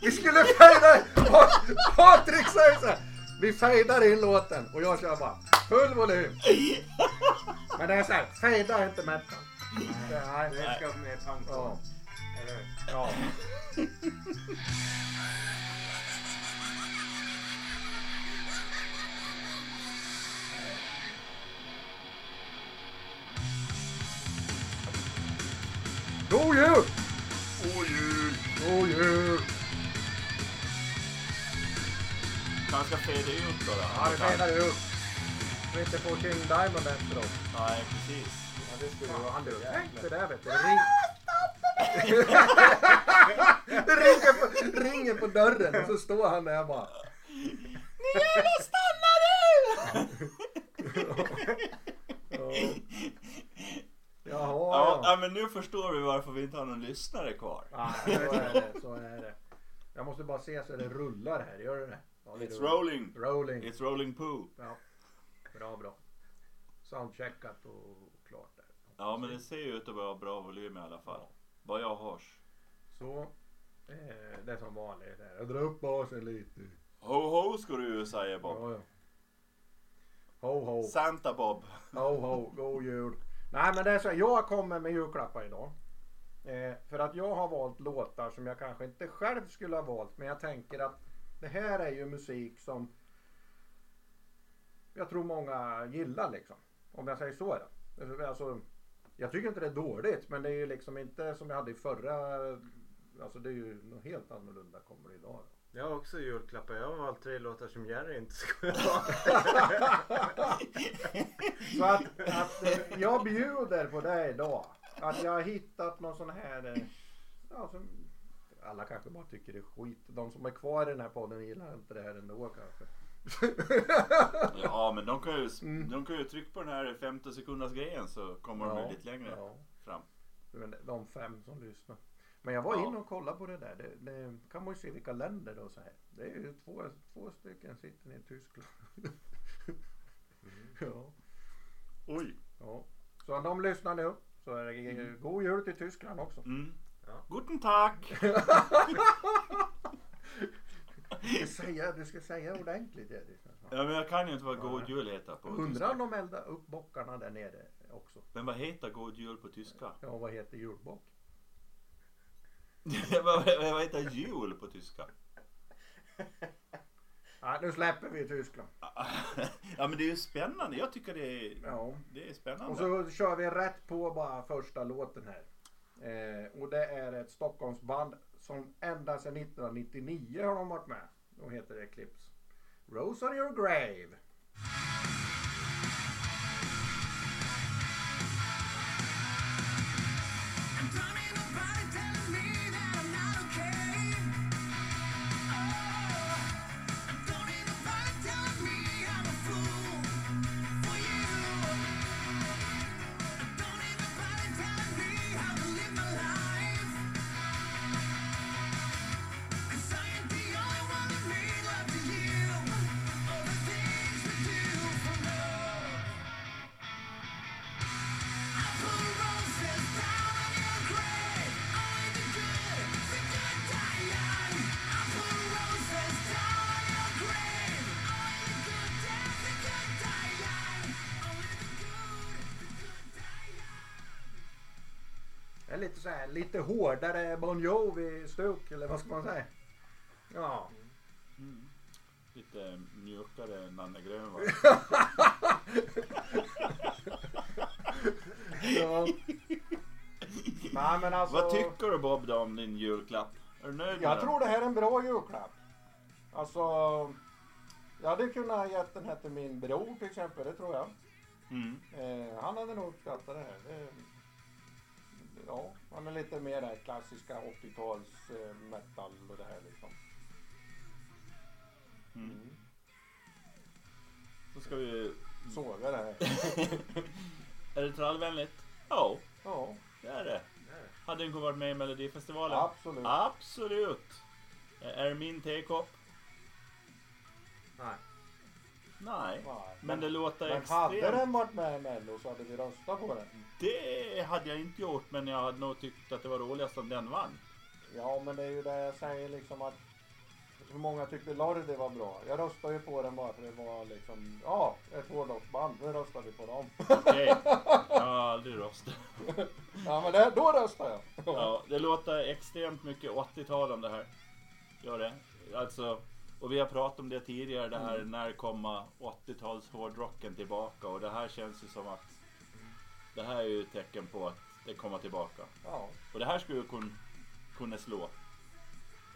vi skulle fejda, Patrik säger så här, vi fejdar in låten och jag kör bara full volym. Men det är så här, fejda inte metal. Nej, Det ska med punk Ja. Ja. God jul! God jul! Han ska fade ut då. då. Ja, vi fejdar ut. Så vi inte får King Diamond efteråt. Nej, precis. Ja, det skulle vara han du. Tänk det där vet du. Det ring... det ringer på, ringer på dörren och så står han där bara. Ni jävla stanna nu! Ja. Jaha, Ja, ja. men nu förstår vi varför vi inte har någon lyssnare kvar. Ja, så är det. Så är det. Jag måste bara se så det rullar här. Gör det det? Ja, det It's rolling. Rolling. It's rolling poo. Ja. Bra, bra. Soundcheckat och klart där. Ja, men det ser ju ut att vara bra volym i alla fall. Vad jag hörs. Så. Eh, det är som vanligt. Där. Jag drar upp basen lite. Ho ho ska du ju säga Bob. Ja, ja. Ho, ho. Santa Bob. Ho, ho. God jul. Nej, men det är så. Jag kommer med julklappar idag. Eh, för att jag har valt låtar som jag kanske inte själv skulle ha valt. Men jag tänker att det här är ju musik som jag tror många gillar liksom. Om jag säger så. Då. Alltså, jag tycker inte det är dåligt men det är ju liksom inte som jag hade i förra. Alltså det är ju något helt annorlunda kommer det idag. Då. Jag har också julklappar. Jag har valt tre låtar som Jerry inte skulle ha. Så att, att eh, jag bjuder på det idag. Att jag har hittat någon sån här. eh, Ja, som alla kanske bara tycker det är skit. De som är kvar i den här podden gillar inte det här ändå kanske. Ja, men de kan ju, Mm. de kan ju trycka på den här 15 sekunders grejen så kommer de Ja, ju lite längre ja. fram. Men de fem som lyssnar. Men jag var Ja. inne och kollade på det där. Det, det kan man ju se vilka länder och så här. Det är ju två, två stycken sitter i Tyskland. ja, Oj. ja. Så om de lyssnar nu så är det god jul till Tyskland också. Mm. Ja. Guten Tag! Du ska säga, du ska säga ordentligt Eddie. Ja, men jag kan ju inte vad God Jul heter på Undrar om de eldar upp bockarna där nere också. Men vad heter God Jul på tyska? Ja, vad heter julbock? Vad, vad heter jul på tyska? Nej, nu släpper vi Tyskland. ja, men det är ju spännande. Jag tycker det är, Ja. det är spännande. Och så kör vi rätt på bara första låten här. Eh, och det är ett Stockholmsband som ända sedan 1999 har de varit med. De heter Eclipse. Rose on your grave. Så här, lite hårdare Bon Jovi-stuk eller vad ska man säga? Ja. Mm. Lite mjukare Nanne Grönvall. ja. Nej men alltså. Vad tycker du Bob då om din julklapp? Är du nöjd med Jag den? tror det här är en bra julklapp. Alltså. Jag hade kunnat gett den här till min bror till exempel, det tror jag. Mm. Eh, han hade nog uppskattat det här. Det, ja, han är lite mer där klassiska 80-tals eh, metal och det här liksom. Mm. Så ska vi... Såga det här. är det trallvänligt? Ja, Ja, det är det. Hade den kunnat varit med i Melodifestivalen? absolut. Absolut. Är det min tekopp? Nej. Nej. Nej, Men det låter men hade extremt... den varit med i Mello så hade vi röstat på den. Det hade jag inte gjort men jag hade nog tyckt att det var roligast om den vann. Ja, men det är ju det jag säger liksom att hur många tyckte Lordi var bra? Jag röstade ju på den bara för det var liksom, ja, ett hårdrocksband. Nu röstar vi på dem. Okej. Jag har aldrig röstat. Ja, men det, då röstar jag. Ja, det låter extremt mycket 80-tal om det här. Gör det. Alltså, och vi har pratat om det tidigare, det här när kommer 80-tals hårdrocken tillbaka och det här känns ju som att det här är ju ett tecken på att det kommer tillbaka. Ja, Och det här skulle ju kunna, kunna slå.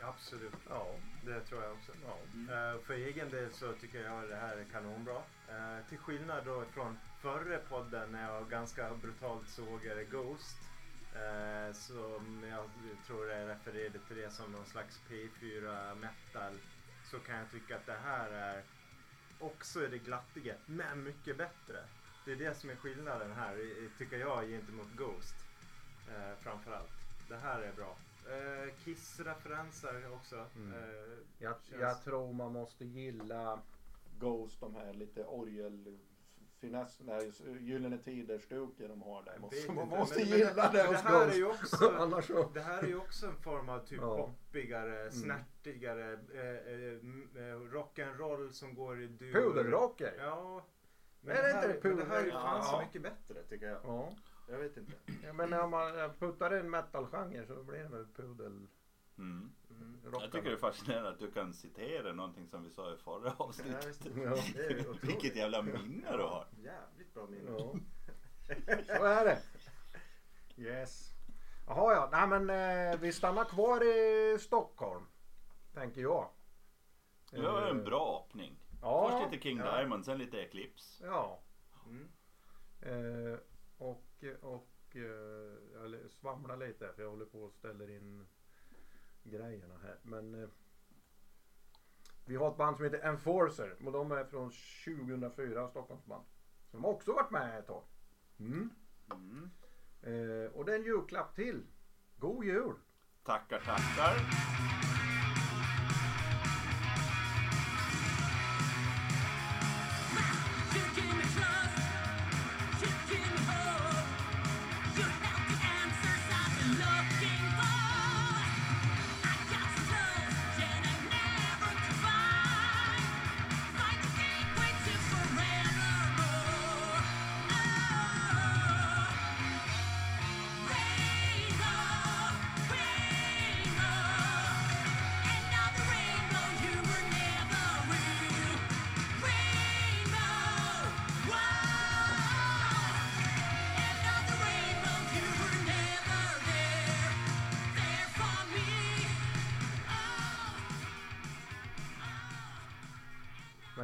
Absolut, ja, det tror jag också. ja. Eh, för egen del så tycker jag det här är kanonbra. Uh, till skillnad då från förra podden när jag ganska brutalt såg er Ghost. Uh, som jag tror jag refererade till det som någon slags P4 metal. Så kan jag tycka att det här är också det glattiga men mycket bättre. Det är det som är skillnaden här tycker jag gentemot Ghost. Uh, framförallt. Det här är bra. Uh, Kiss-referenser också. Mm. Eh, Jag, Känns- jag tror man måste gilla Ghost, de här lite orgel finess, nej, Gyllene Tider-stuket de har där. Måste, man måste men- gilla men det det hos här är ju också Annars så... Det här är ju också en form av typ Ja. poppigare, snärtigare eh, eh, m- eh, rock'n'roll som går i dur. Pudelrocker. Ja. Men Är det, det här, inte men det här är ju fan så Ja. mycket bättre tycker jag. Ja. Jag vet inte. ja, men när man puttar in metalgenre så blir det väl pudel... Mm. Mm. Jag tycker det är fascinerande att du kan citera någonting som vi sa i förra Ja, avsnittet. visst. Ja. Det är otroligt. Vilket jävla minne du har. Jävligt bra minne. Ja. Så är det. Yes. Jaha ja, nej men eh, vi stannar kvar i Stockholm. Tänker jag. Det var en Eh, bra öppning. Ja. Först lite King Ja. Diamond, sen lite Eclipse. Ja. Mm. Eh, och och eh, jag svamlar lite för jag håller på och ställer in grejerna här. Men eh, vi har ett band som heter Enforcer och de är från 2004, Stockholmsband. Som också varit med ett tag. Mm. Mm. Eh, och det är en julklapp till. God jul! Tackar, tackar.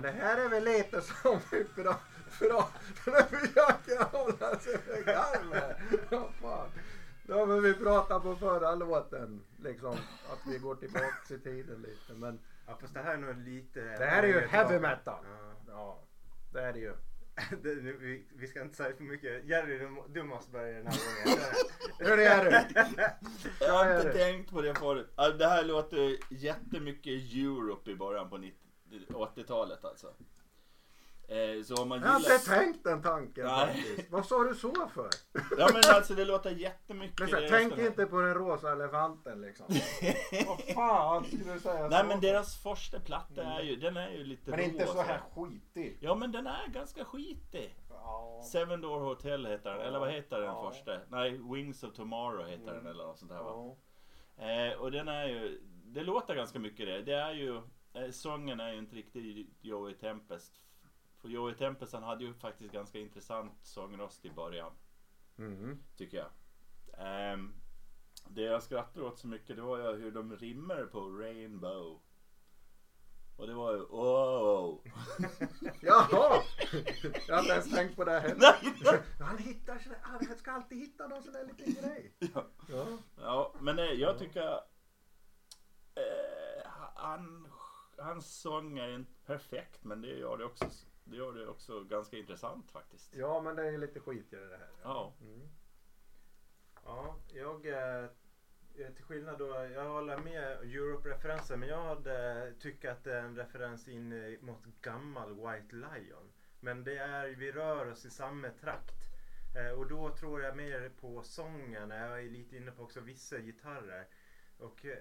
Det här är väl lite som vi pra- pra- Nu försöker jag hålla sig för garv här. Ja, men vi pratade på förra låten liksom att vi går tillbaka i tiden lite. Men Ja fast det här är nog lite... det här är ju heavy metal. Ja. Ja, det är det ju. Det, nu, vi, vi ska inte säga för mycket. Jerry du, du måste börja den här gången. Hur är det? Jag har inte tänkt på det förut. Alltså, det här låter jättemycket Europe i början på 90 80-talet alltså. Eh, så om man Jag har gillar... inte tänkt den tanken Nej. faktiskt. Vad sa du så för? Ja men alltså det låter jättemycket... Men så, tänk här- inte på den rosa elefanten liksom. Vad fan skulle du säga Nej så men deras första platta är ju, den är ju lite Men inte så rosa. här skitig. Ja men den är ganska skitig. Ja. Seven Door Hotel heter den, eller vad heter den Ja. första? Nej, Wings of Tomorrow heter den eller något sånt där va? Ja. Eh, och den är ju, det låter ganska mycket det. Det är ju, sången är ju inte riktigt Joey Tempest. För Joey Tempest han hade ju faktiskt ganska intressant sångröst i början, Mm. tycker jag. Ehm, det jag skrattade åt så mycket det var ju hur de rimmar på Rainbow. Och det var ju oh. Jaha! Jag har inte ens tänkt på det heller. Han hittar sådär, han ska alltid hitta någon sån där liten grej. Ja. Ja. Ja, men eh, jag tycker eh, han, hans sång är inte perfekt men det gör det också, det gör det också ganska intressant faktiskt. ja, men det är lite skitigare det här. Ja. Mm. Ja, jag eh, till skillnad då, jag håller med Europe-referensen men jag hade tyckt att det är en referens in eh, mot gammal White Lion. Men det är, vi rör oss i samma trakt. Eh, och då tror jag mer på sången, jag är lite inne på också vissa gitarrer. Och eh,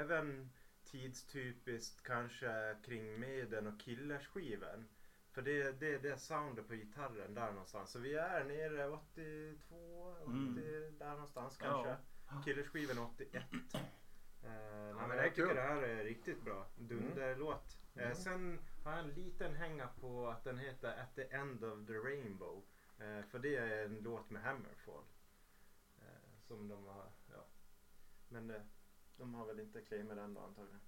även tidstypiskt kanske kring Maiden och Killers-skivan. För det, det är det soundet på gitarren där någonstans. Så vi är nere 82, 80 Mm. där någonstans Ja. kanske. Killers-skivan 81. Uh, nej, men jag tycker det här är riktigt bra. Dunderlåt. Eh, Mm. sen har jag en liten hänga på att den heter At the End of the Rainbow. Eh, för det är en låt med Hammerfall. Eh, som de har, ja. Men eh, de har väl inte claimat den då antagligen.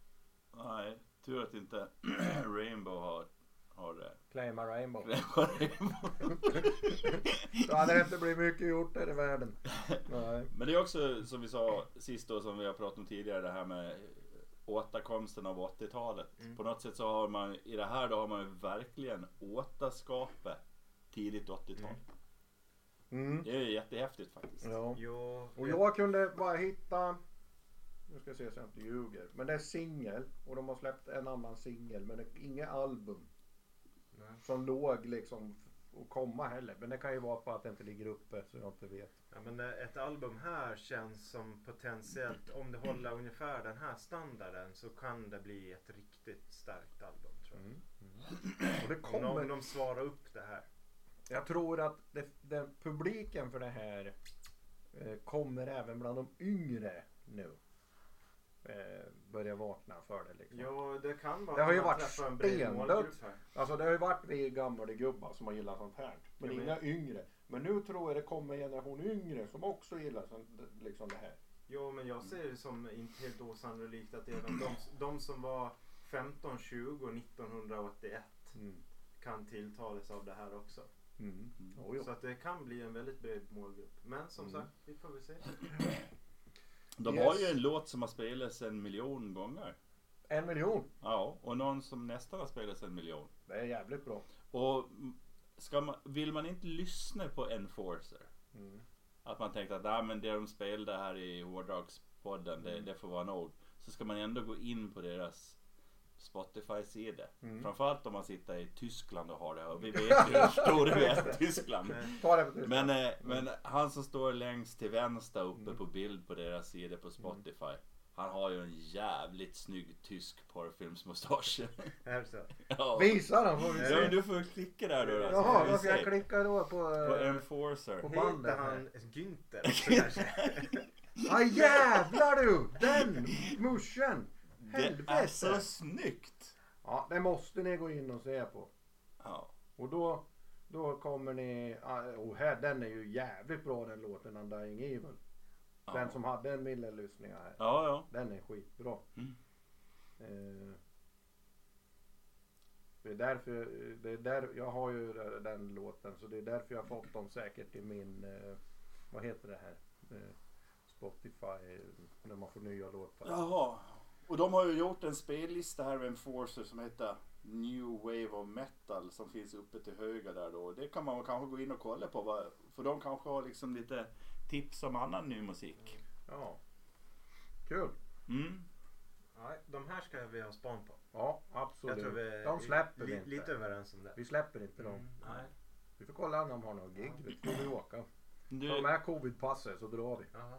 Nej, tur att inte Rainbow har, har det. Claima Rainbow. Rainbow. Då hade det inte blivit mycket gjort här i världen. Nej. Men det är också som vi sa sist då som vi har pratat om tidigare det här med återkomsten av 80-talet. Mm. På något sätt så har man i det här då har man ju verkligen återskapet tidigt 80-tal. Mm. Det är ju jättehäftigt faktiskt. Ja. Jo, Och jag kunde bara hitta, nu ska jag se så jag inte ljuger, men det är singel och de har släppt en annan singel men det är inget album Nej. som låg liksom att komma heller. Men det kan ju vara på att det inte ligger uppe så jag inte vet. Ja, men ett album här känns som potentiellt, om det håller ungefär den här standarden så kan det bli ett riktigt starkt album tror jag. Och det Om, de, kommer, om de svarar upp det här. jag tror att det, den publiken för det här eh, kommer även bland de yngre nu. Eh, börja vakna för det liksom. Jo, det kan vara Det har ju varit stendött. Alltså det har ju varit vi gamla gubbar som har gillat sånt här. Men Jag inga yngre. Men nu tror jag det kommer en generation yngre som också gillar sånt, liksom det här. Jo, men jag ser det som inte helt osannolikt att även de, de som var 15, 20 1981 Mm. kan tilltalas av det här också. Mm. Jo, jo. Så att det kan bli en väldigt bred målgrupp. Men som Mm. sagt, vi får väl se. De Yes. har ju en låt som har spelats en miljon gånger. En miljon. Ja, och någon som nästan har spelats en miljon. Det är jävligt bra. Och ska man, vill man inte lyssna på Enforcer? Mm. Att man tänkte att ah, men det de spelade här i Hårdrockspodden det, Mm. det får vara nog. Så ska man ändå gå in på deras Spotify-sida. Mm. Framförallt om man sitter i Tyskland och har det. Och vi vet ju hur stora vi är i Tyskland. Ta det på tyska. Men, eh, men han som står längst till vänster uppe Mm. på bild på deras sida på Spotify. Han har ju en jävligt snygg tysk porrfilmsmustasch. Det ja. Visa den får vi ja, men se. du får klicka där då. då, Jaha, då ska jag klicka då på... På eh, Enforcer. på bandet Heter här. han Günther kanske? Ah jävlar du! Den muschen! Det är Helvete! så snyggt! Ja, det måste ni gå in och se på. Ja. Och då, då kommer ni... Och här, den är ju jävligt bra den låten Undying Evil. Den Ja. som hade en mille lyssningar här. Ja, ja. Den är skitbra. Mm. Eh, det är därför, det är där, jag har ju den låten så det är därför jag har fått dem säkert i min, eh, vad heter det här? Eh, Spotify, när man får nya låtar. Jaha. Och de har ju gjort en spellista här med Enforcer som heter New Wave of Metal som finns uppe till höger där då. Det kan man kanske gå in och kolla på. För de kanske har liksom lite tips om annan ny musik. Ja. Kul. Mm. Nej, de här ska vi ha span på. Ja, Jag absolut. tror vi de släpper vi li, inte. lite överens om det. Vi släpper inte dem. Mm, nej. Vi får kolla om de har någon gig. Då får vi åka. Du, Ta med covid-passet så drar vi. Jaha.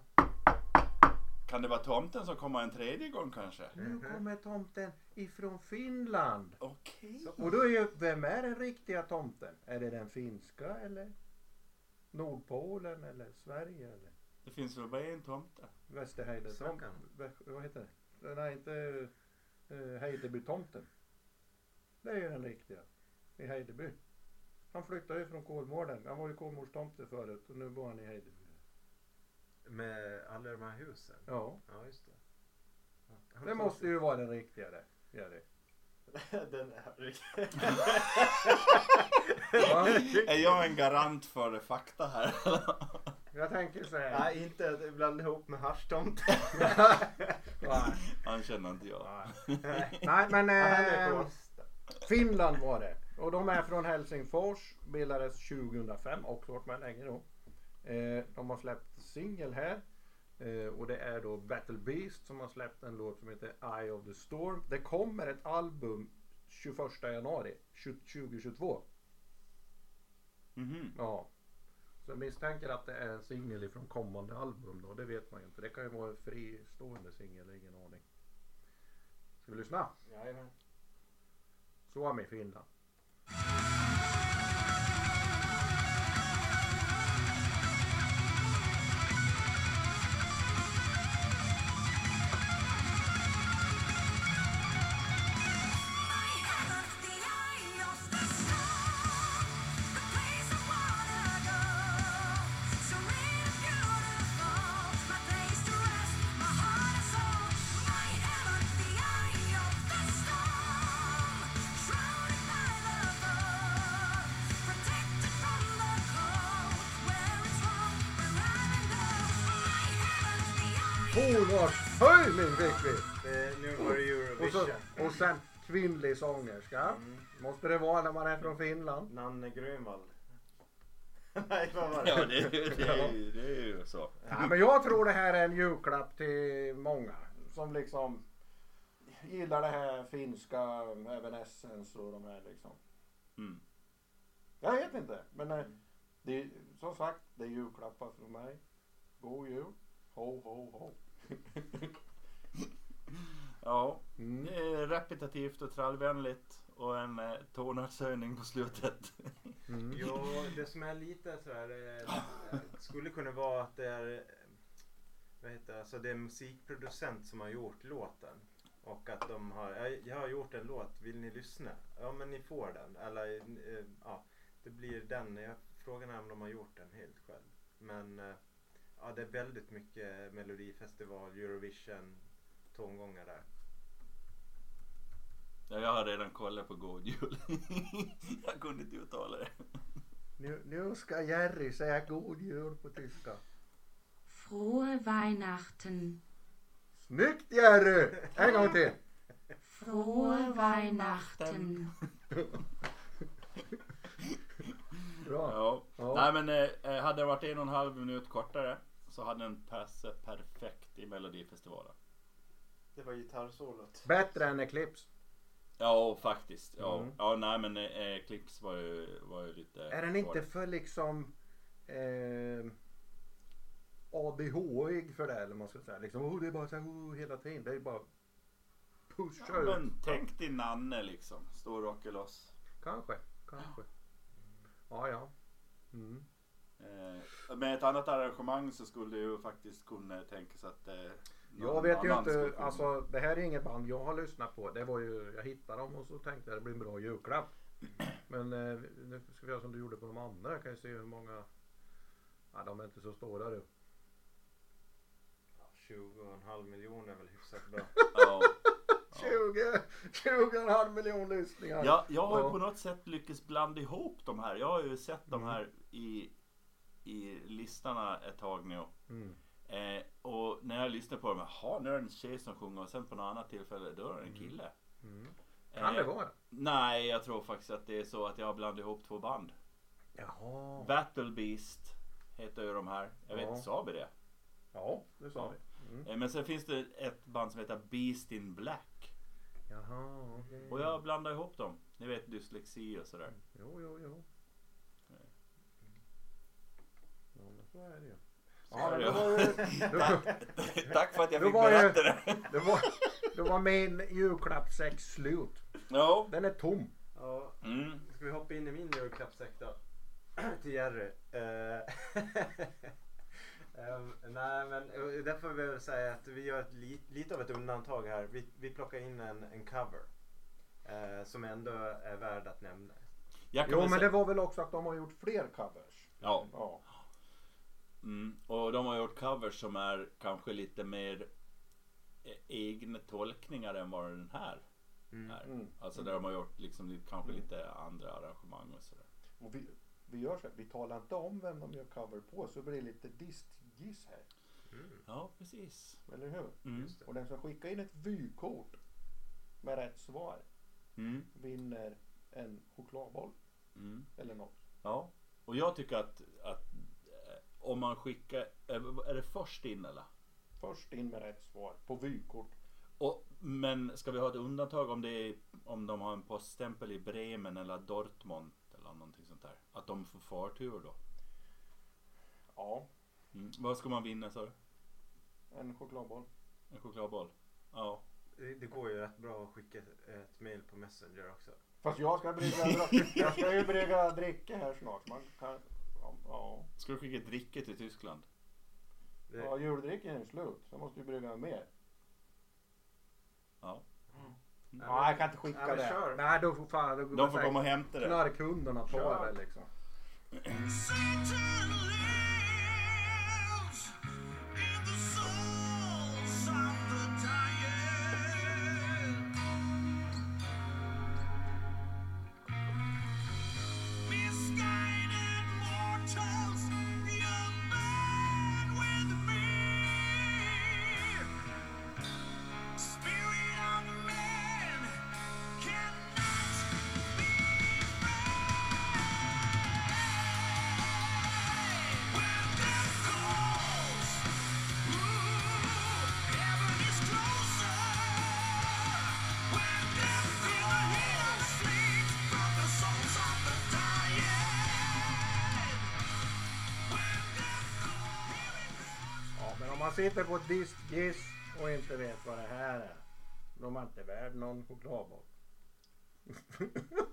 Kan det vara tomten som kommer en tredje gång kanske? Nu kommer tomten ifrån Finland. Okej. Och då är ju, vem är den riktiga tomten? Är det den finska eller Nordpolen eller Sverige eller Det finns väl bara en tomte? Västerheide? Vä- Vad heter det? Nej, inte uh, Heideby-tomten. Det är ju den riktiga i Heideby. Han flyttade ju från Kolmården. Han var ju Kolmårdstomte förut och nu bor han i Heideby. Med alla de här husen. Ja, Ja, just det. Ja. det måste ju vara den riktiga det. Jerry. Den är Är jag en garant för fakta här? jag tänker säga. Nej, inte blanda ihop med haschtomten. Nej. Han känner inte jag. Nej. Nej men eh, Finland var det. Och de är från Helsingfors. Bildades 2005. Också varit med länge då. Eh, de har släppt singel här. Eh, och det är då Battle Beast som har släppt en låt som heter Eye of the Storm. Det kommer ett album 21 januari 2022. Mhm. Ja. Så jag misstänker att det är en singel ifrån kommande album då. Det vet man ju inte. Det kan ju vara en fristående singel, ingen aning. Ska vi lyssna? Jajamän. Suomi, Finland. Tonårshöjning fick vi! Det, nu var det Och, så, Eurovision. och sen kvinnlig sångerska. Mm. Måste det vara när man är från Finland. Nanne Grönvall. Nej, vad var det? Ja, det, det, är ju- det är ju så. Ja, men jag tror det här är en julklapp till många. Som liksom gillar det här finska, även Essence och de här liksom. Mm. Jag vet inte. Men eh, det är, som sagt, det är julklappar från mig. God jul. Ho, ho, ho. Ja, Mm. det är repetitivt och trallvänligt och en eh, tonartshöjning på slutet. Mm. Jo, det som är lite så här, eh, skulle kunna vara att det är, vad heter det, alltså det är musikproducent som har gjort låten. Och att de har, jag, jag har gjort en låt, vill ni lyssna? Ja men ni får den. Eller eh, ja, det blir den. Jag, frågan är om de har gjort den helt själv. Men eh, ja, det är väldigt mycket Melodifestival, Eurovision, tongångar där. Ja, jag har redan kollat på God Jul. jag kunde inte uttala det. Nu, nu ska Jerry säga god jul på tyska. Frohe Weihnachten. Snyggt Jerry! En gång till. Frohe Weihnachten. Bra. Ja. Ja. Nej men eh, hade det varit en och en halv minut kortare så hade den passat perfekt i Melodifestivalen. Det var gitarrsolot. Bättre än Eclipse. Ja faktiskt. Ja, Mm. ja nej men eh, Clips var ju, var ju lite... Är den inte för liksom eh, ADHD för det eller man ska säga. Liksom, oh, det är bara så här, oh, hela tiden. Det är bara pusha Ja, ut. men tänk din Nanne liksom. Stå och rocka loss. Kanske, kanske. Ja, ja. Mm. Eh, med ett annat arrangemang så skulle ju faktiskt kunna tänkas att eh, Jag vet ju inte, kunna- alltså det här är inget band jag har lyssnat på. Det var ju, jag hittade dem och så tänkte jag det blir en bra julklapp. Men eh, nu ska vi göra som du gjorde på de andra. Jag kan ju se hur många, ja de är inte så stora du. Ja, 20,5 miljoner är väl hyfsat bra. Ja. 20, 20,5 miljon lyssningar. Ja, jag har ju Ja. på något sätt lyckats blanda ihop de här. Jag har ju sett de Mm. här i, i listorna ett tag nu. Mm. Eh, och när jag lyssnar på dem, jaha nu är det en tjej som sjunger och sen på något annat tillfälle då är det en kille. Mm. Kan det Eh, vara? Nej, jag tror faktiskt att det är så att jag har blandat ihop två band. Jaha. Battle Beast heter ju de här. Jag vet inte, sa vi det? Ja, det sa vi. Mm. Eh, Men sen finns det ett band som heter Beast in Black. Jaha, okej. Och jag blandar ihop dem. Ni vet dyslexi och sådär. Jo, jo, jo. Nej. Ja, men så är det ju. Ja, men då var det, då, Tack för att jag Då fick berätta det. det var, då var min julklappssäck slut. Ja. Den är tom. Ja, Mm. Ska vi hoppa in i min julklappssäck då? Till Jerry. Eh, ehm, nej men eh, där får vi väl säga att vi gör ett li, lite av ett undantag här. Vi, vi plockar in en, en cover. Eh, som ändå är värd att nämna. Jo, men det var väl också att de har gjort fler covers. Ja. Ja. Mm. Och de har gjort covers som är kanske lite mer eh, egna tolkningar än vad den här är. Mm. Alltså där de har gjort liksom kanske lite andra arrangemang och sådär. Och vi, vi gör så här, vi talar inte om vem de gör cover på så blir det lite distgiss här. Ja, precis. Eller hur? Mm. Och den som skickar in ett vykort med rätt svar Mm. vinner en chokladboll Mm. eller något. Ja. Och jag tycker att, att om man skickar, är det först in eller? Först in med rätt svar på vykort. Och, men ska vi ha ett undantag om, det är, om de har en poststämpel i Bremen eller Dortmund eller någonting sånt där? Att de får förtur då? Ja, Mm. Vad ska man vinna sa du? en chokladboll. En chokladboll? Ja. Det, det går ju rätt bra att skicka ett, ett mail på Messenger också. Fast jag ska brygga, jag ska ju brygga dricka här snart. Man kan, ja, Ska du skicka dricka till Tyskland? Det, ja, juldrickan är slut. Så jag måste ju brygga mer. Ja. Ja, jag kan inte skicka men det. kör. Nej, då får fan... Då De får komma och hämta det. Knarkhundarna på Kör. det liksom. Satan lives man sitter på ett diskgiss och inte vet vad det här är. Då är man inte värd någon chokladboll.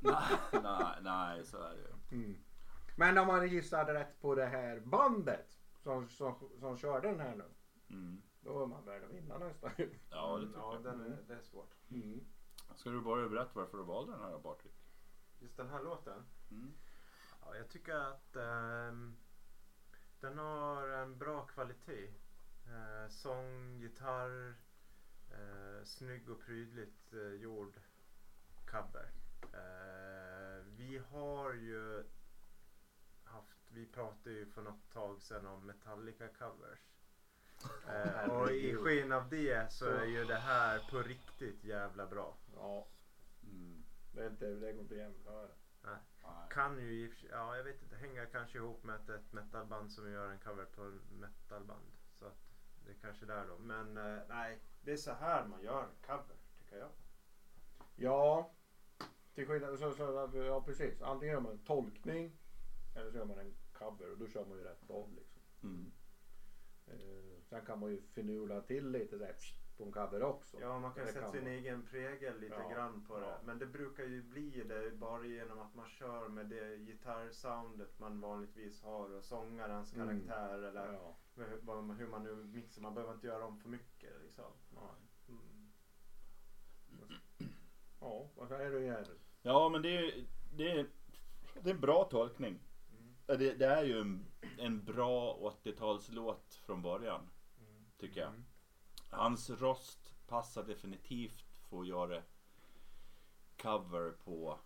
nej, nej, nej, så är det ju. Mm. Men om man gissade rätt på det här bandet som, som, som körde den här nu. Mm. Då är man värd att vinna nästan. Ja, det tycker ja, jag. den är, det är svårt. Mm. Ska du börja berätta varför du valde den här Patrik? Just den här låten. Mm. Ja, jag tycker att ehm, den har en bra kvalitet. Eh, sång, gitarr, eh, snygg och prydligt eh, gjord cover. Eh, vi har ju haft, vi pratade ju för något tag sedan om Metallica covers. Eh, och i sken av det så är ju det här på riktigt jävla bra. Ja, Mm. det, är inte, det går inte jämnt. Ja, Nej. Kan ju i ja jag vet inte, hänga kanske ihop med ett, ett metalband som gör en cover på metalband. Så att det är kanske där då. Men eh, nej, det är så här man gör cover tycker jag. Ja, till skillnad så, så ja precis. Antingen gör man en tolkning eller så gör man en cover och då kör man ju rätt av liksom. Mm. Eh, sen kan man ju finurla till lite där på en cover också. Ja man kan Det sätta sin man. egen prägel lite Ja, grann på det. ja. Men det brukar ju bli det bara genom att man kör med det gitarrsoundet man vanligtvis har och sångarens Mm. karaktär eller Ja. hur, man- nu mixar. Man behöver inte göra om för mycket liksom. Mm. ja, vad säger du Jerry? Ja, men det är, det är, det är en bra tolkning. Mm. Det, det är ju en, en bra 80-talslåt från början, Mm. tycker jag. Mm. Hans röst passar definitivt för att göra cover på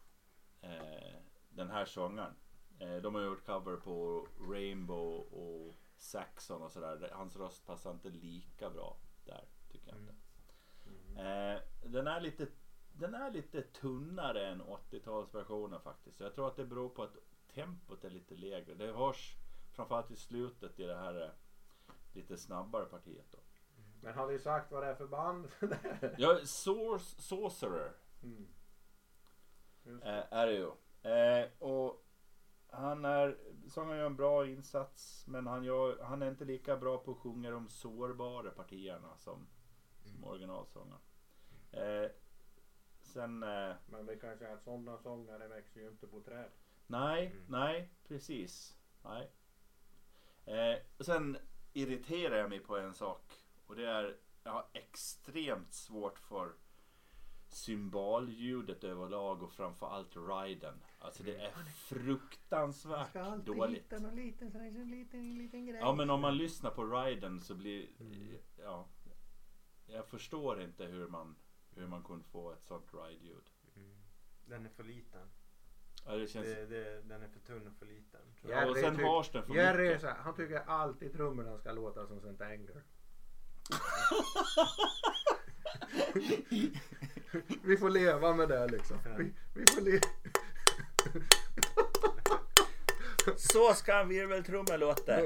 eh, den här sångaren. Eh, de har gjort cover på Rainbow och Saxon och sådär. Hans röst passar inte lika bra där, tycker jag inte. Eh, den, är lite, den är lite tunnare än 80-talsversionen faktiskt. Så jag tror att det beror på att tempot är lite lägre. Det hörs framförallt i slutet i det här eh, lite snabbare partiet då. Men har vi sagt vad det är för band? Ja, Source, Sorcerer mm. Eh, är det ju. Eh, och han är, sångaren gör en bra insats men han, gör, han är inte lika bra på att sjunga de sårbara partierna som, som originalsångaren. Eh, sen eh, Men vi kan säga att sådana sångare växer ju inte på träd. Nej, Mm. nej, precis. Nej. Eh, sen irriterar jag mig på en sak. Och det är, jag har extremt svårt för symbolljudet överlag och framförallt riden. Alltså det är fruktansvärt dåligt. någon liten, sån här, liten, liten grej. Ja men om man lyssnar på riden så blir, ja. Jag förstår inte hur man, hur man kunde få ett sånt ride-ljud. Mm. Den är för liten. Ja, det känns, Det, det, den är för tunn och för liten. Tror jag. ja, och Jerry sen hörs den för Jerry mycket. här, han tycker alltid trummorna ska låta som St. Anger. Vi får leva med det liksom. Vi, vi får le- Så ska en virveltrumma låta.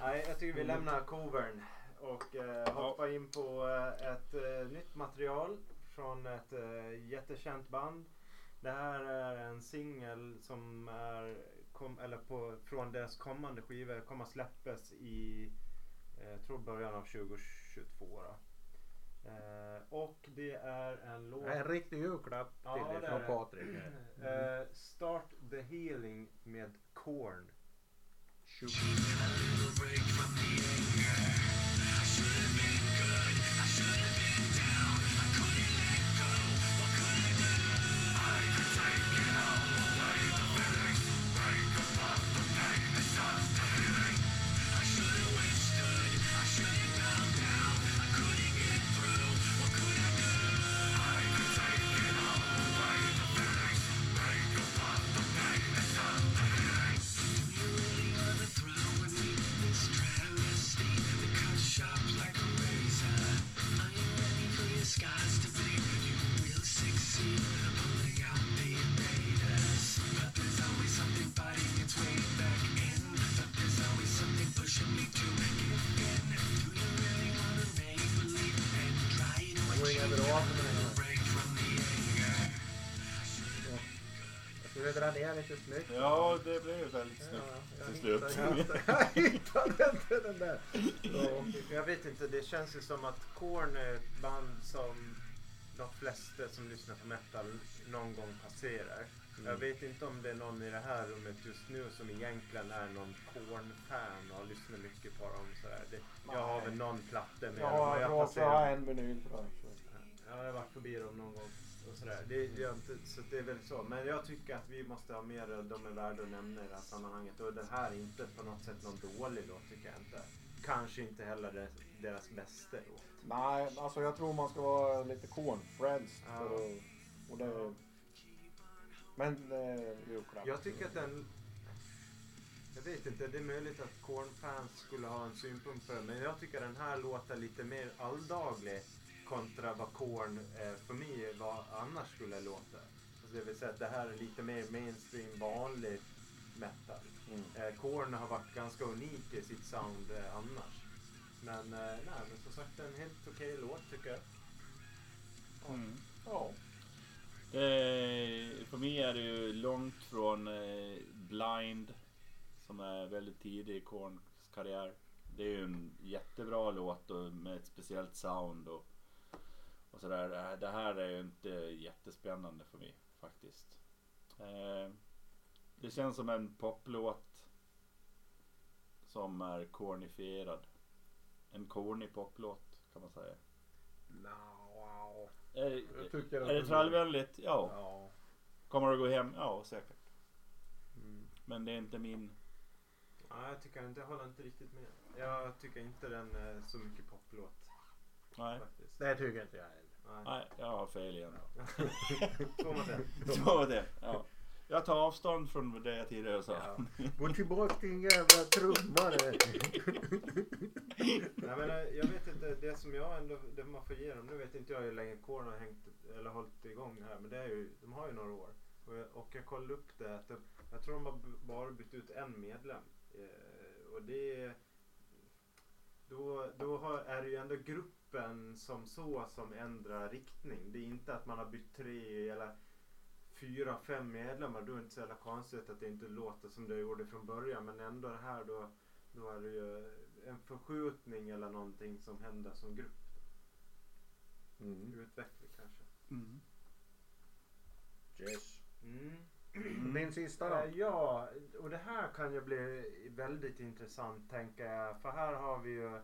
Nej, jag tycker vi lämnar covern och eh, hoppar in på eh, ett eh, nytt material från ett eh, jättekänt band. Det här är en singel som är kom, eller på, från deras kommande skivor kommer släppas i jag tror början av 2022. Då. Eh, och det är en låt... En riktig julklapp till Ja, dig från. Patrik. här. Eh, Start the healing med Korn. Det snyggt. Ja, det blev väldigt snyggt. till slut. hittade- Jag hittade inte den där. Så, Jag vet inte, det känns ju som att Korn är ett band som de flesta som lyssnar på metal någon gång passerar. Mm. Jag vet inte om det är någon i det här rummet just nu som egentligen är någon Korn-fan och lyssnar mycket på dem. Sådär. Det, jag har väl någon platta med jag dem har jag råkat ha passerar. en vinyl. Ja, jag har varit förbi dem någon gång. Och sådär. Det, det, är inte, så det är väl så. Men jag tycker att vi måste ha mer, de är värda att nämna i det här sammanhanget. Och den här är inte på något sätt någon dålig låt tycker jag inte. Kanske inte heller det, deras bästa låt. Nej, alltså jag tror man ska vara lite cornfriends. Ja. att- Och det, men eh, julklapp. Jag tycker att den... Jag vet inte, det är möjligt att Korn-fans skulle ha en synpunkt på det. Men jag tycker den här låter lite mer alldaglig kontra vad Korn eh, för mig vad annars skulle låta. Alltså det vill säga att det här är lite mer mainstream vanlig metal. Mm. Eh, Korn har varit ganska unik i sitt sound eh, annars. Men, eh, nej, men som sagt en helt okej låt tycker jag. Mm. Ja. Det, för mig är det ju långt från eh, Blind som är väldigt tidig i Korns karriär. Det är ju en jättebra låt och med ett speciellt sound och, och sådär. Det här- Det här är ju inte jättespännande för mig faktiskt. Eh, det känns som en poplåt som är kornifierad. En corny poplåt kan man säga. Wow. Är, Jag tycker att är det trallvänligt? Ja. Ja. Kommer det gå hem? Ja, säkert. Mm. Men det är inte min... Nej, jag tycker inte, jag håller inte riktigt med. Jag tycker inte den är så mycket poplåt Nej, faktiskt. Det tycker inte jag heller. Nej. nej jag har fel igen. Två mot en. Ja. Jag tar avstånd från det jag tidigare sa. Ja. Gå tillbaka din jävla trummare. Nej, men, eh, jag vet inte, det som jag ändå, det man får ge dem, nu vet inte jag hur länge Korn har hängt eller hållit igång här, men det är ju, de har ju några år. Och jag, och jag kollade upp det, att de, jag tror de har bara bytt ut en medlem. Eh, och det då, då har, är det ju ändå gruppen som så som ändrar riktning. Det är inte att man har bytt tre eller fyra, fem medlemmar. Då är det inte så jävla konstigt att det inte låter som det gjorde från början. Men ändå det här då, då är det ju en förskjutning eller någonting som händer som grupp. Mm. Utveckling kanske. Mm. Yes. Mm. Min sista Eh, då? Ja, och det här kan ju bli väldigt intressant tänker jag. För här har vi ju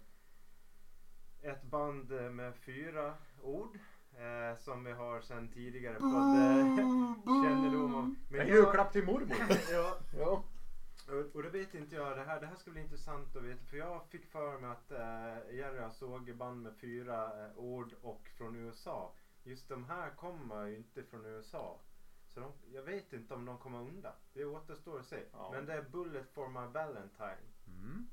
ett band med fyra ord. Eh, som vi har sedan tidigare fått eh, kännedom om. Men En jag- julklapp till mormor. ja, Ja. och, och det vet inte jag. Det här, det här ska bli intressant att veta. För jag fick för mig att eh, Jerry såg band med fyra eh, ord och från USA. Just de här kommer ju inte från USA. Så de, jag vet inte om de kommer undan. Det återstår att se. Ja. Men det är Bullet for my Valentine. Mm.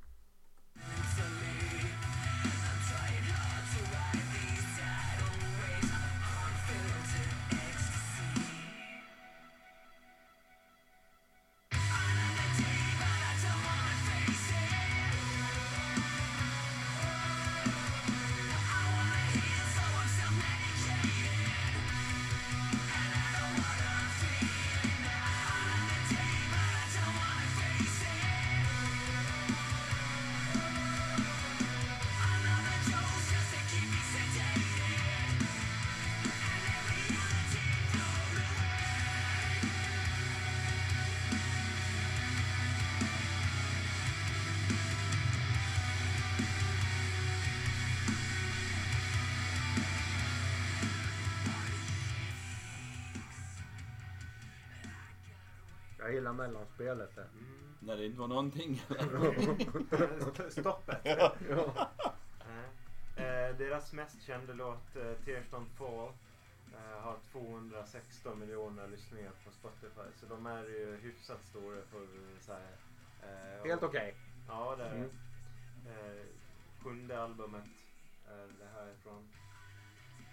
Jag gillar mellanspelet där. Mm. När det inte var någonting. Stoppet. Ja. Eh, deras mest kända låt, eh, Tears Don't Fall, eh, har 216 miljoner lyssningar på Spotify. Så de är ju hyfsat stora för så här, eh, Helt okej. Ja, det är. Mm. eh, Sjunde albumet är det här ifrån.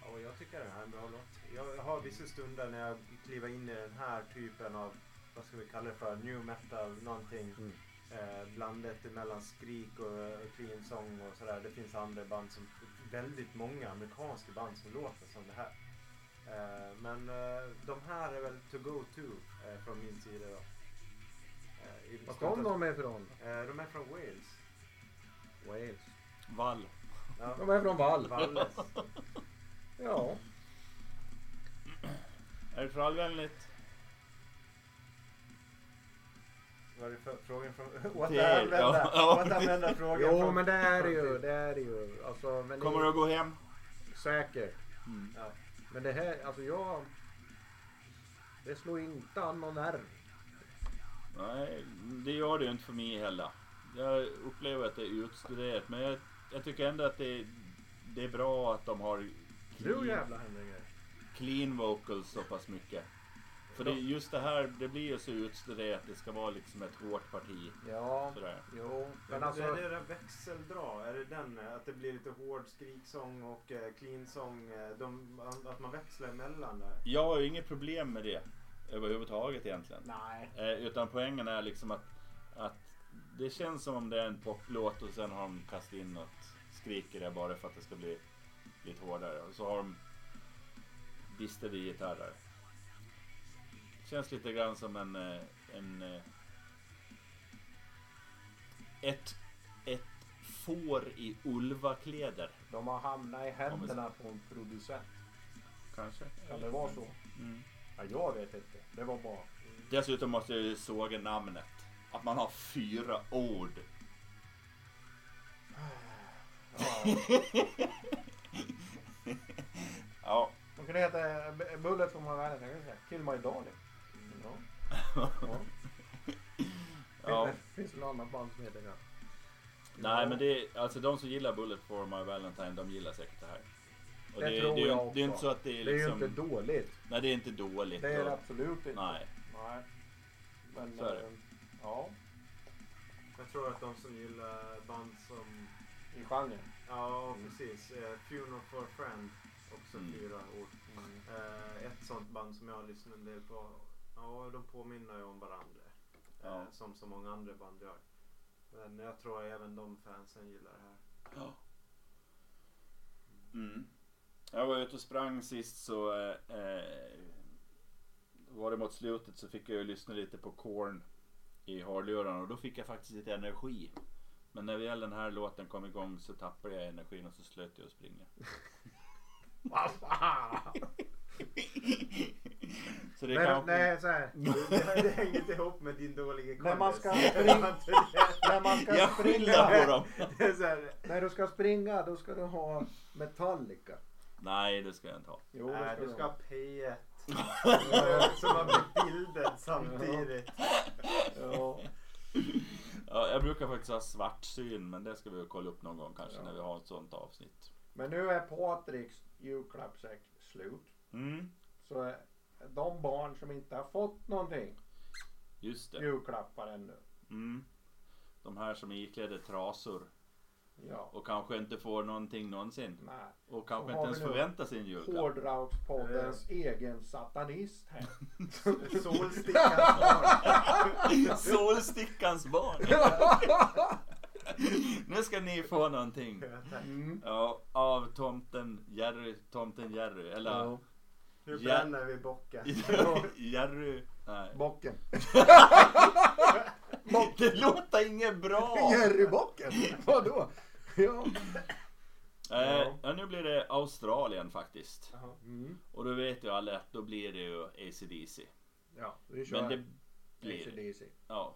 Ja, och jag tycker det här är en bra låt. Jag har vissa stunder när jag kliver in i den här typen av, vad ska vi kalla det för, new metal, någonting Mm. eh, blandat mellan skrik och eh, clean song och sådär. Det finns andra band som, väldigt många amerikanska band som låter som det här. Eh, men eh, de här är väl to go to eh, från min sida då. Eh, Var kom de ifrån? Eh, de är från Wales. Wales. Vall. Ja. De är från Vall. Valles. Ja. Är det trallvänligt? Vad är det för frågan från... Återanvända, ja, ja. återanvända frågan Jo från- men det är det ju. Det är det ju. Alltså, men Kommer det du att gå hem? Säkert. Mm. Ja. Men det här, alltså jag... Det slår inte an någon nerv. Nej, det gör det ju inte för mig heller. Jag upplever att det är utstuderat men jag, jag tycker ändå att det, det är bra att de har Nu clean, jävlar händer det grejer. clean vocals så pass mycket. För det, just det här, det blir ju så utstuderat. Det ska vara liksom ett hårt parti. Ja, Sådär. jo. Men alltså... är det där växeldra? Är det den? Att det blir lite hård skriksång och eh, clean sång? eh, De, att man växlar emellan där? Jag har ju inget problem med det överhuvudtaget egentligen. Nej. Eh, utan poängen är liksom att, att det känns som om det är en poplåt och sen har de kastat in något skrik i det bara för att det ska bli lite hårdare. Och så har de distade gitarrer. Känns lite grann som en, eh, en eh, ett, ett får i ulvakläder. De har hamnat i händerna på en producent. Kanske. Kan det vara så? Mm. Ja, jag vet inte. Det var bara... Dessutom måste jag ju såga namnet. Att man har fyra ord. Ja. Ja. De kunde heta Bullet for my Valentine. Kill my darling. Ja. ja. ja. Det finns väl något annat band som heter det. Nej men det är, alltså de som gillar Bullet for my Valentine de gillar säkert det här. Och Det det, tror det, är ju- jag det är inte också. så att det är Det är ju liksom... inte dåligt. Nej det är inte dåligt. Det är det absolut inte. nej. Nej. Men... Så är det. eh, Ja. Jag tror att de som gillar band som... I genren. Ja, precis. Eh, Funeral for a Friend. Också Mm. fyra ord. Eh, ett sånt band som jag har lyssnat en del på. Ja, de påminner ju om varandra. Eh, Ja. Som så många andra band gör. Men jag tror även de fansen gillar det här. Ja. Mm. Jag var ute och sprang sist så eh, eh, var det mot slutet så fick jag ju lyssna lite på Korn i hörlurarna och då fick jag faktiskt lite energi. Men när väl den här låten kom igång så tappade jag energin och så slöt jag att springa. Vad fan! Så det Nej, kanske... nej, så här. Det, det hänger inte ihop med din dåliga När man ska springa- När man ska Jag skyller på springa. dem. När du ska springa då ska du ha Metallica. Nej det ska jag inte ha. Jo, det nej, ska du ska ha. ha P1. Eh, Så man blir bildad samtidigt. Ja. Ja, jag brukar faktiskt ha svartsyn men det ska vi kolla upp någon gång kanske Ja. när vi har ett sånt avsnitt. Men nu är Patriks julklappssäck slut. Mm, Så är de barn som inte har fått någonting just det. julklappar ännu. Mm. De här som är iklädda trasor Ja. och kanske inte får någonting någonsin. Nej. Och kanske inte ens förväntar sig en julklapp. Hårdrockspoddens egen satanist här. Solstickans barn. Solstickans barn. nu ska ni få någonting. Mm. Ja, av tomten Jerry, tomten Jerry. Eller Ja. Nu bränner vi bocken. Jerry. Nej. Bocken. Det låter inget bra. Jerrybocken? Vadå? Ja. Eh, ja, nu blir det Australien faktiskt. Mm. Och då vet ju alla att då blir det ju ACDC. Ja, vi kör Men det blir... AC/DC. Ja.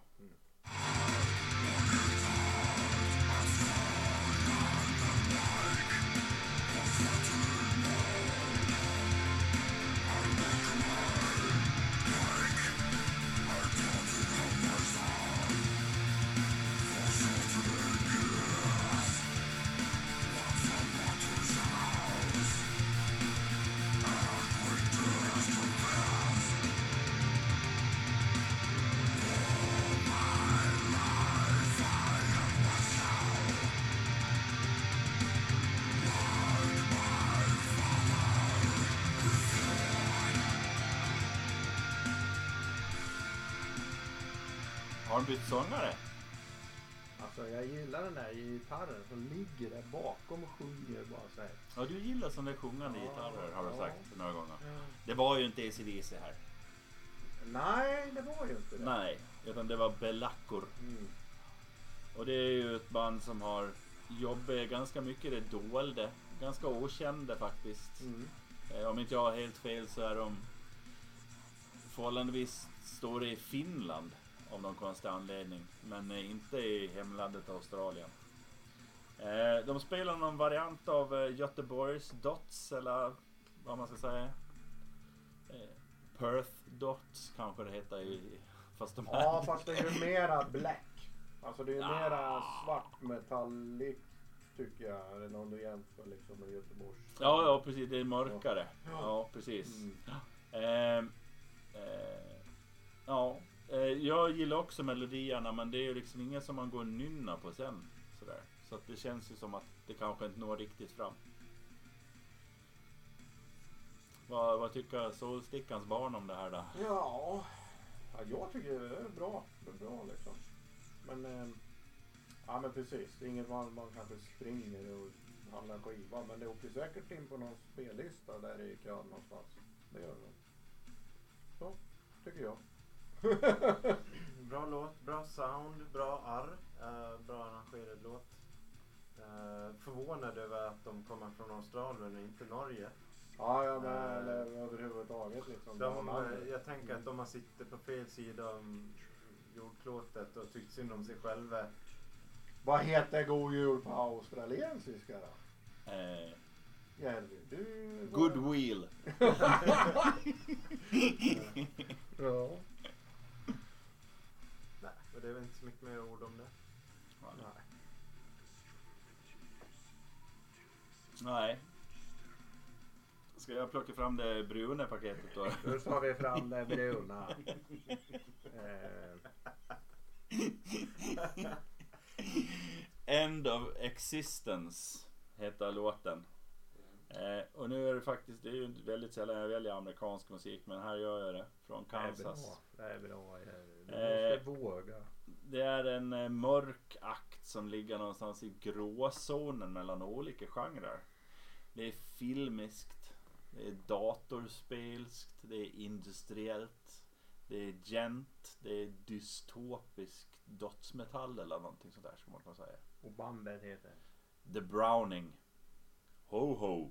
Han bytt sångare? Alltså jag gillar den där gitarren som ligger där bakom och sjunger bara så här. Ja, du gillar sådana där sjungande Ja, gitarrer har du ja. sagt några gånger. Det var ju inte ACDC här. Nej, det var ju inte det. Nej, utan det var Belaccor. Mm. Och det är ju ett band som har jobbat ganska mycket i det dolda. Ganska okända faktiskt. Mm. Eh, Om inte jag har helt fel så är de förhållandevis stora i Finland av någon konstig anledning. Men eh, inte i hemlandet Australien. Eh, De spelar någon variant av eh, Göteborgs Dots eller vad man ska säga. Perth Dots kanske det heter i, fast de är Ja, fast det är ju mera black. Alltså det är ju Ja. mera svart metallic tycker jag. Är det någon du jämför liksom med Göteborgs? Ja, ja precis. Det är mörkare. Ja, precis. Mm. Eh, eh, ja, Eh, jag gillar också melodierna men det är ju liksom inget som man går och nynnar på sen. Sådär. Så att det känns ju som att det kanske inte når riktigt fram. Vad, vad tycker Solstickans barn om det här då? Ja, ja jag tycker det är bra. Det är bra liksom. Men, eh, ja men precis. Det är inget man, man kanske springer och handlar skiva. Men det åker säkert in på någon spellista där i kön någonstans. Det gör det. Så, tycker jag. Bra låt, bra sound, bra arr. eh, bra arrangerad låt. Uh, förvånad över att de kommer från Australien och inte Norge. Ja, ja men Eh, eller överhuvudtaget liksom. De, Ja, jag tänker att de har suttit på fel sida om jordklotet och tyckt synd om sig själva. Vad heter god jul på australiensiska då? Eh, Jerry, du... Goodwill. Ja. Och det är väl inte så mycket mer ord om det. Nej. Nej. Ska jag plocka fram det bruna paketet då? Nu tar vi fram det bruna. Eh, End of Existence heter låten. Eh, och nu är det faktiskt, det är ju väldigt sällan jag väljer amerikansk musik men här gör jag det. Från det är bra. Kansas. Det är bra. Du Eh, måste våga. Det är en eh, mörk akt som ligger någonstans i gråzonen mellan olika genrer. Det är filmiskt, det är datorspelskt, det är industriellt, det är gent, det är dystopisk dödsmetall eller någonting sånt där ska man kunna säga. Och bandet heter? The Browning. Ho ho.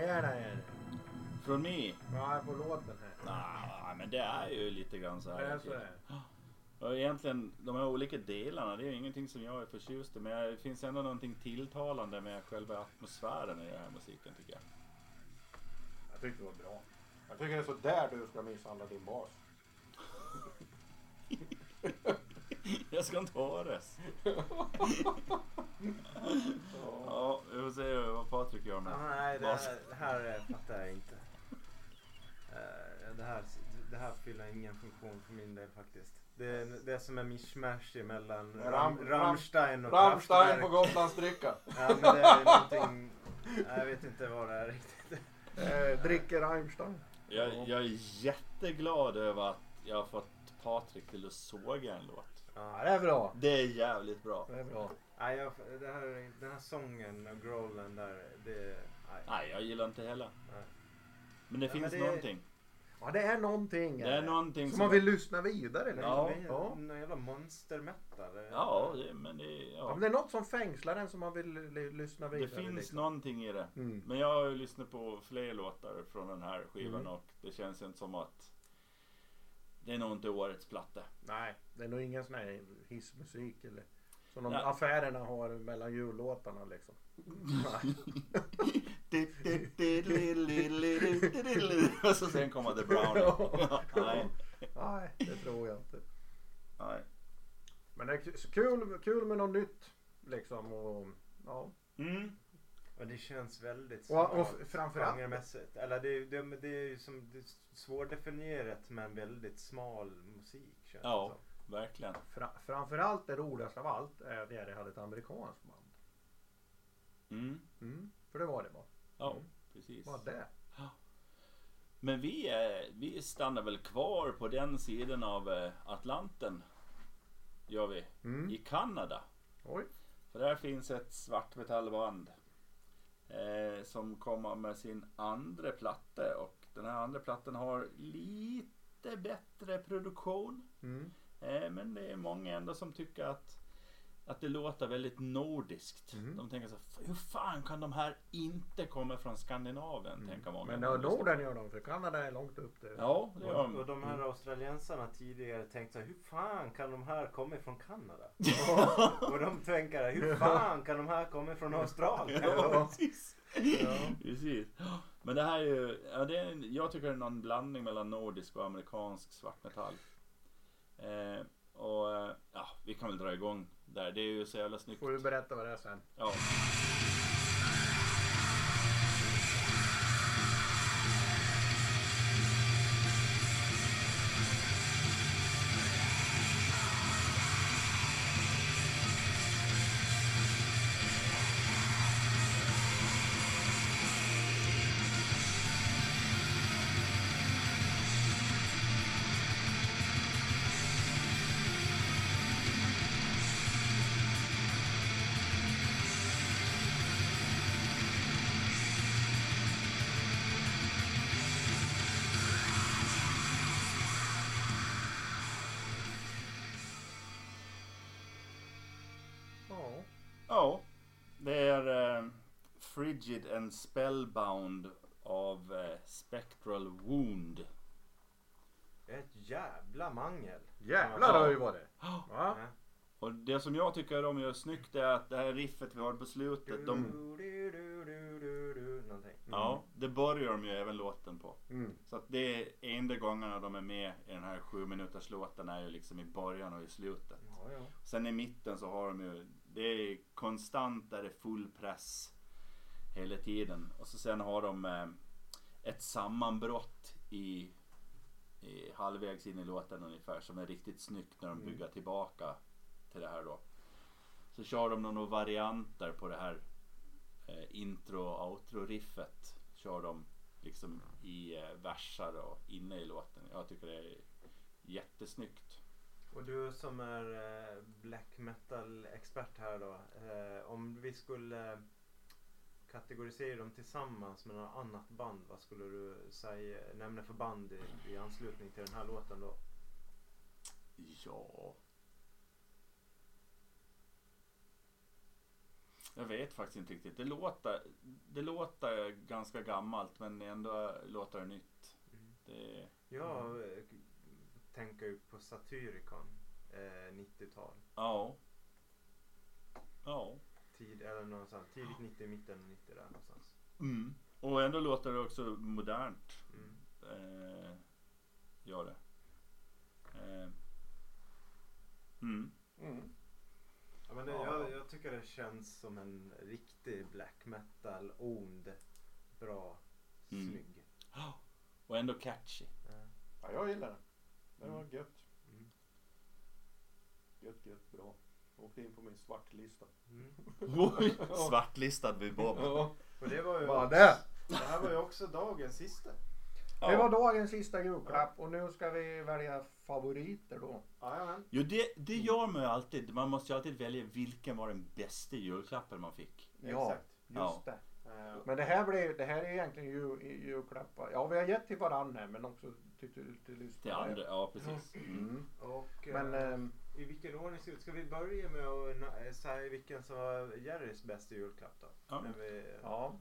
Det där Jerry? Från mig? Ja, på låten här. Nej, men det är ju lite grann så Det här. är så här. Och egentligen, de här olika delarna, det är ju ingenting som jag är förtjust i. Men det finns ändå någonting tilltalande med själva atmosfären i den här musiken tycker jag. Jag tyckte det var bra. Jag tycker det är så där du ska misshandla din bas. Jag ska inte höras. Ja, vi får se vad Patrik gör med Ja, nej, det här, det här fattar jag inte. Eh, det, här, det här fyller ingen funktion för min del faktiskt. Det är, det är som en mischmasch mellan Ram- Ram, Ram- Rammstein och Rammstein på Gotlandsbricka. Ja, men det är någonting... Jag vet inte vad det är riktigt. Eh, dricker Rammstein. Jag, jag är jätteglad över att jag har fått Patrik till att såga en låt. Ja, det är bra. Det är jävligt bra. Det är bra. nej, jag, det här, den här sången och growlen där, det... Nej. Nej, jag gillar inte heller. Nej. Men det Ja, finns men det- någonting. Ja, det är någonting. Det är någonting som som... man vill lyssna vidare. Liksom. Ja. Någon jävla monstermetal. Ja, det, men det... Ja, Ja. men det är något som fängslar en som man vill lyssna Det vidare. finns liksom. någonting i det. Mm. Men jag har ju lyssnat på fler låtar från den här skivan Mm. och det känns inte som att det är nog inte årets platta. Nej, det är nog ingen sån här hissmusik eller som de Nej. affärerna har mellan jullåtarna liksom. Och så sen kommer The Brownie. Nej. Nej, det tror jag inte. Nej. Men det är kul, kul med något nytt liksom. Och, ja. Mm. Och det känns väldigt och, och f- framförallt. genremässigt. Eller det, det, det är ju som det är svårdefinierat men väldigt smal musik känns Ja. det som. Verkligen. Fra, framförallt det roligaste av allt är när det hade ett amerikanskt band. Mm. Mm, för det var det bara. Ja, Mm. precis. Vad det? Men vi, är, vi stannar väl kvar på den sidan av eh, Atlanten. Gör vi. Mm. I Kanada. Oj. För där finns ett svartmetallband. Eh, som kommer med sin andra platta. Och den här andra plattan har lite bättre produktion. Mm. Eh, men det är många ändå som tycker att, att det låter väldigt nordiskt. Mm. De tänker så här, hur fan kan de här inte komma från Skandinavien? Tänker många. Men Norden gör de för Kanada är långt upp där. Ja, det gör Och, de. och de här australiensarna tidigare tänkte så hur fan kan de här komma från Kanada? och de tänker, hur fan kan de här komma från Australien? Ja, precis. Ja. precis. Men det här är ju, ja, det är, jag tycker det är någon blandning mellan nordisk och amerikansk svartmetall. Eh, och eh, ja, vi kan väl dra igång där. Det är ju så jävla snyggt. Får du berätta vad det är sen. Ja. Frigid and Spellbound av eh, Spectral Wound. Ett jävla mangel. Jävlar har det ju varit. Ja. Ja. Och det som jag tycker de gör snyggt är att det här riffet vi har på slutet, de, Du, du, du, du, du, du, någonting. ja, det börjar de ju även låten på. Mm. Så att det är enda gångerna de är med i den här sju minuters låten är ju liksom i början och i slutet. Ja, ja. Sen i mitten så har de ju, det är konstant där det är full press hela tiden. Och så sen har de eh, ett sammanbrott i, i halvvägs in i låten ungefär som är riktigt snyggt när de bygger tillbaka till det här då. Så kör de några varianter på det här eh, intro och outro riffet. Kör de liksom i eh, versar och inne i låten. Jag tycker det är jättesnyggt. Och du som är eh, black metal expert här då. Eh, om vi skulle kategorisera dem tillsammans med något annat band. Vad skulle du säga, nämna för band i, i anslutning till den här låten då? Ja. Jag vet faktiskt inte riktigt. Det låter, det låter ganska gammalt men ändå låter det nytt. Det, Jag eh, tänker ju på Satyricon, eh, 90-tal. ja. Ja. Tid, eller någonstans, tidigt 90, mitten 90 där någonstans. Mm. Och ändå låter det också modernt. Mm. Eh, gör det. Eh. Mm. Mm. Ja, men det, Ja. jag, jag tycker det känns som en riktig black metal, ond, bra, Mm. snygg. Och ändå catchy. Ja. Ja, jag gillar det. Det var Mm. gött. Mm. Gött, gött, bra. Åkte in på min svartlista. Mm. Oj, svartlistad vid Bob. Ja. Och det var ju Vad det? det här var ju också dagens sista. Det var dagens sista julklapp och nu ska vi välja favoriter då. Jajamän. Jo, det, det gör man ju alltid. Man måste ju alltid välja vilken var den bästa julklappen man fick. Ja, Exakt. just Ja. det. Eh, Men det här, blir, det här är egentligen jul, julklappar. Ja, vi har gett till varandra men också till, till, till till andra, ja precis. Mm. Och Men ehm, i vilken ordning ska, ska vi börja med att eh, säga vilken som var Jerrys bästa julklapp då? Ja. Vi, ja.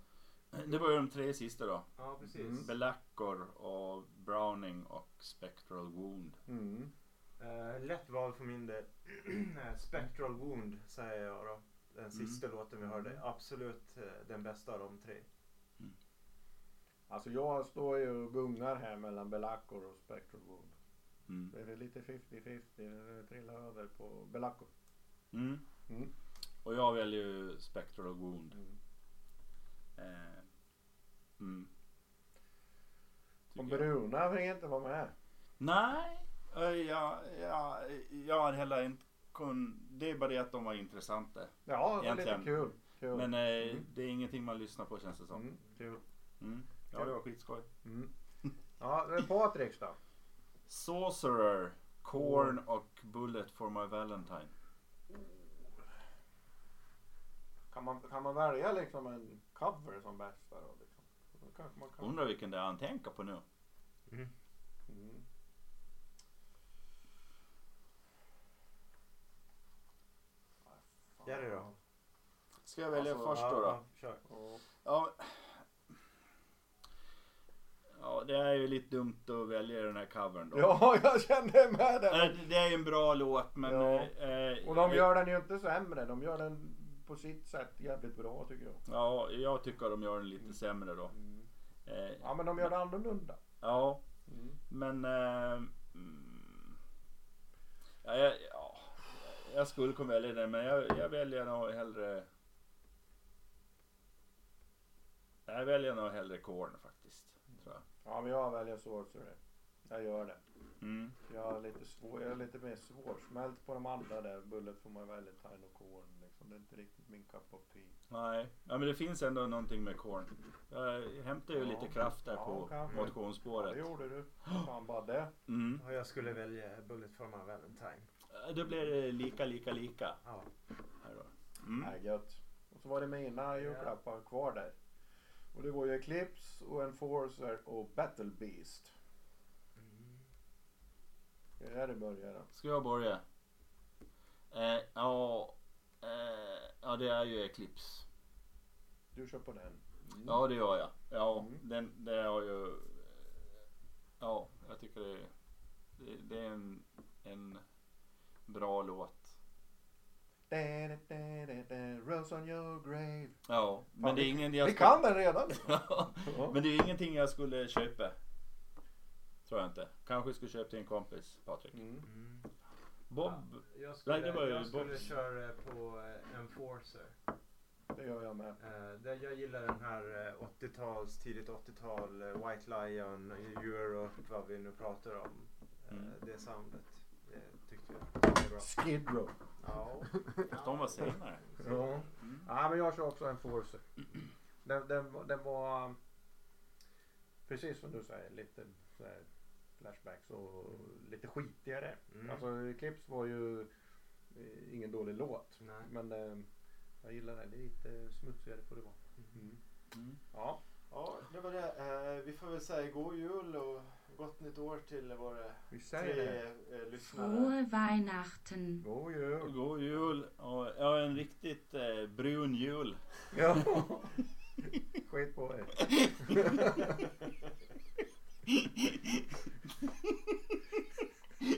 Det var ju de tre sista då. ja, precis. Mm. Belaccor och Browning och Spectral Wound. Mm. Eh, lätt val för min del. Eh, Spectral Wound säger jag då. Den sista låten vi hörde. Absolut eh, den bästa av de tre. Alltså jag står ju och gungar här mellan Belaccor och Spectral Wound. Mm. Det är lite 50-50. Det trillar över på Belaccor. Mm. Mm. Och jag väljer ju Spectral Wound. Mm. Eh, mm. Och. Bruna fick inte vara med. Nej, eh, jag, jag, jag har heller inte kun... Det är bara det att de var intressanta. Ja, Egentligen. lite kul. kul. Men eh, Mm. det är ingenting man lyssnar på känns det som. Kul. Ja, det var skitskoj. Ja, det är Patriks då. Sorcerer, Korn och Bullet for my Valentine. Kan man, kan man välja liksom en cover som bästa då? Liksom? Då kanske man kan. Undrar vilken det är han tänker på nu. Mm. Jerry då? Ska jag välja Alltså, först ja, då? då? Ja, kör. Ja. Ja. det är ju lite dumt att välja den här covern då. ja, jag kände med det. Eh, Det är ju en bra låt men... Ja. eh, Och de gör den ju inte sämre. De gör den på sitt sätt jävligt bra tycker jag. Ja, jag tycker de gör den lite sämre då. Eh, Ja, men de gör det annorlunda. ja, Mm. men... Eh, mm, ja, jag, ja, jag skulle kunna välja den men jag, jag väljer nog hellre... Jag väljer nog hellre Korn faktiskt. Ja, men jag väljer Sorcerer. Jag gör det. Mm. Jag är lite, svår, jag är lite mer svårsmält på de andra där. Bullet for my Valentine och Korn. Liksom. Det är inte riktigt min cup of tea. Nej, ja, men det finns ändå någonting med Korn. Jag hämtar ju Ja. lite kraft där Ja, på kanske. Ja, motionsspåret. det gjorde du. Fan bara det. Mm. Och jag skulle välja Bullet for my Valentine. Eh, Då blir det lika, lika, lika. Ja. Här då. Mm. Nej, gött. Och så var det mina julklappar kvar där. Och det var ju Eclipse och Enforcer och Battle Beast. Det är där det börjar då. Ska jag börja? Eh, ja, eh, ja, det är ju Eclipse. Du kör på den. Mm. Ja, det gör jag. Ja, Mm. den, det har ju... eh, Ja, jag tycker det, det, det är en, en bra låt. Rose on your grave. Ja, men Fan, det är ingen jag Vi skulle- kan den redan. Ja, Ja. men det är ingenting jag skulle köpa. Tror jag inte. Kanske skulle köpa till en kompis, Patrik. Mm. Mm. Bob. Jag skulle, Nej, det var ju jag skulle Bobs. köra på eh, Enforcer. Det gör jag med. Eh, där jag gillar den här eh, 80-tals, tidigt 80-tal, eh, White Lion, Europe, vad vi nu pratar om. Eh, Mm. Det soundet. Det tyckte jag var bra. Skid Row. Ja. Fast de var senare. Ja. Mm. ja, men jag kör också Enforcer. Den, den, var- den var precis som du säger lite så här flashbacks och lite skitigare. Mm. Alltså Eclipse var ju eh, ingen dålig låt. Nej. Men eh, jag gillar den. Det är lite smutsigare får det vara. Mm. Ja. Ja, det var det. Eh, vi får väl säga god jul och gott nytt år till våra vi säger tre. Eh, lyssnare. Frohe Weihnachten. God jul. God jul och ja, en riktigt eh, brun jul. Ja. Skit på er.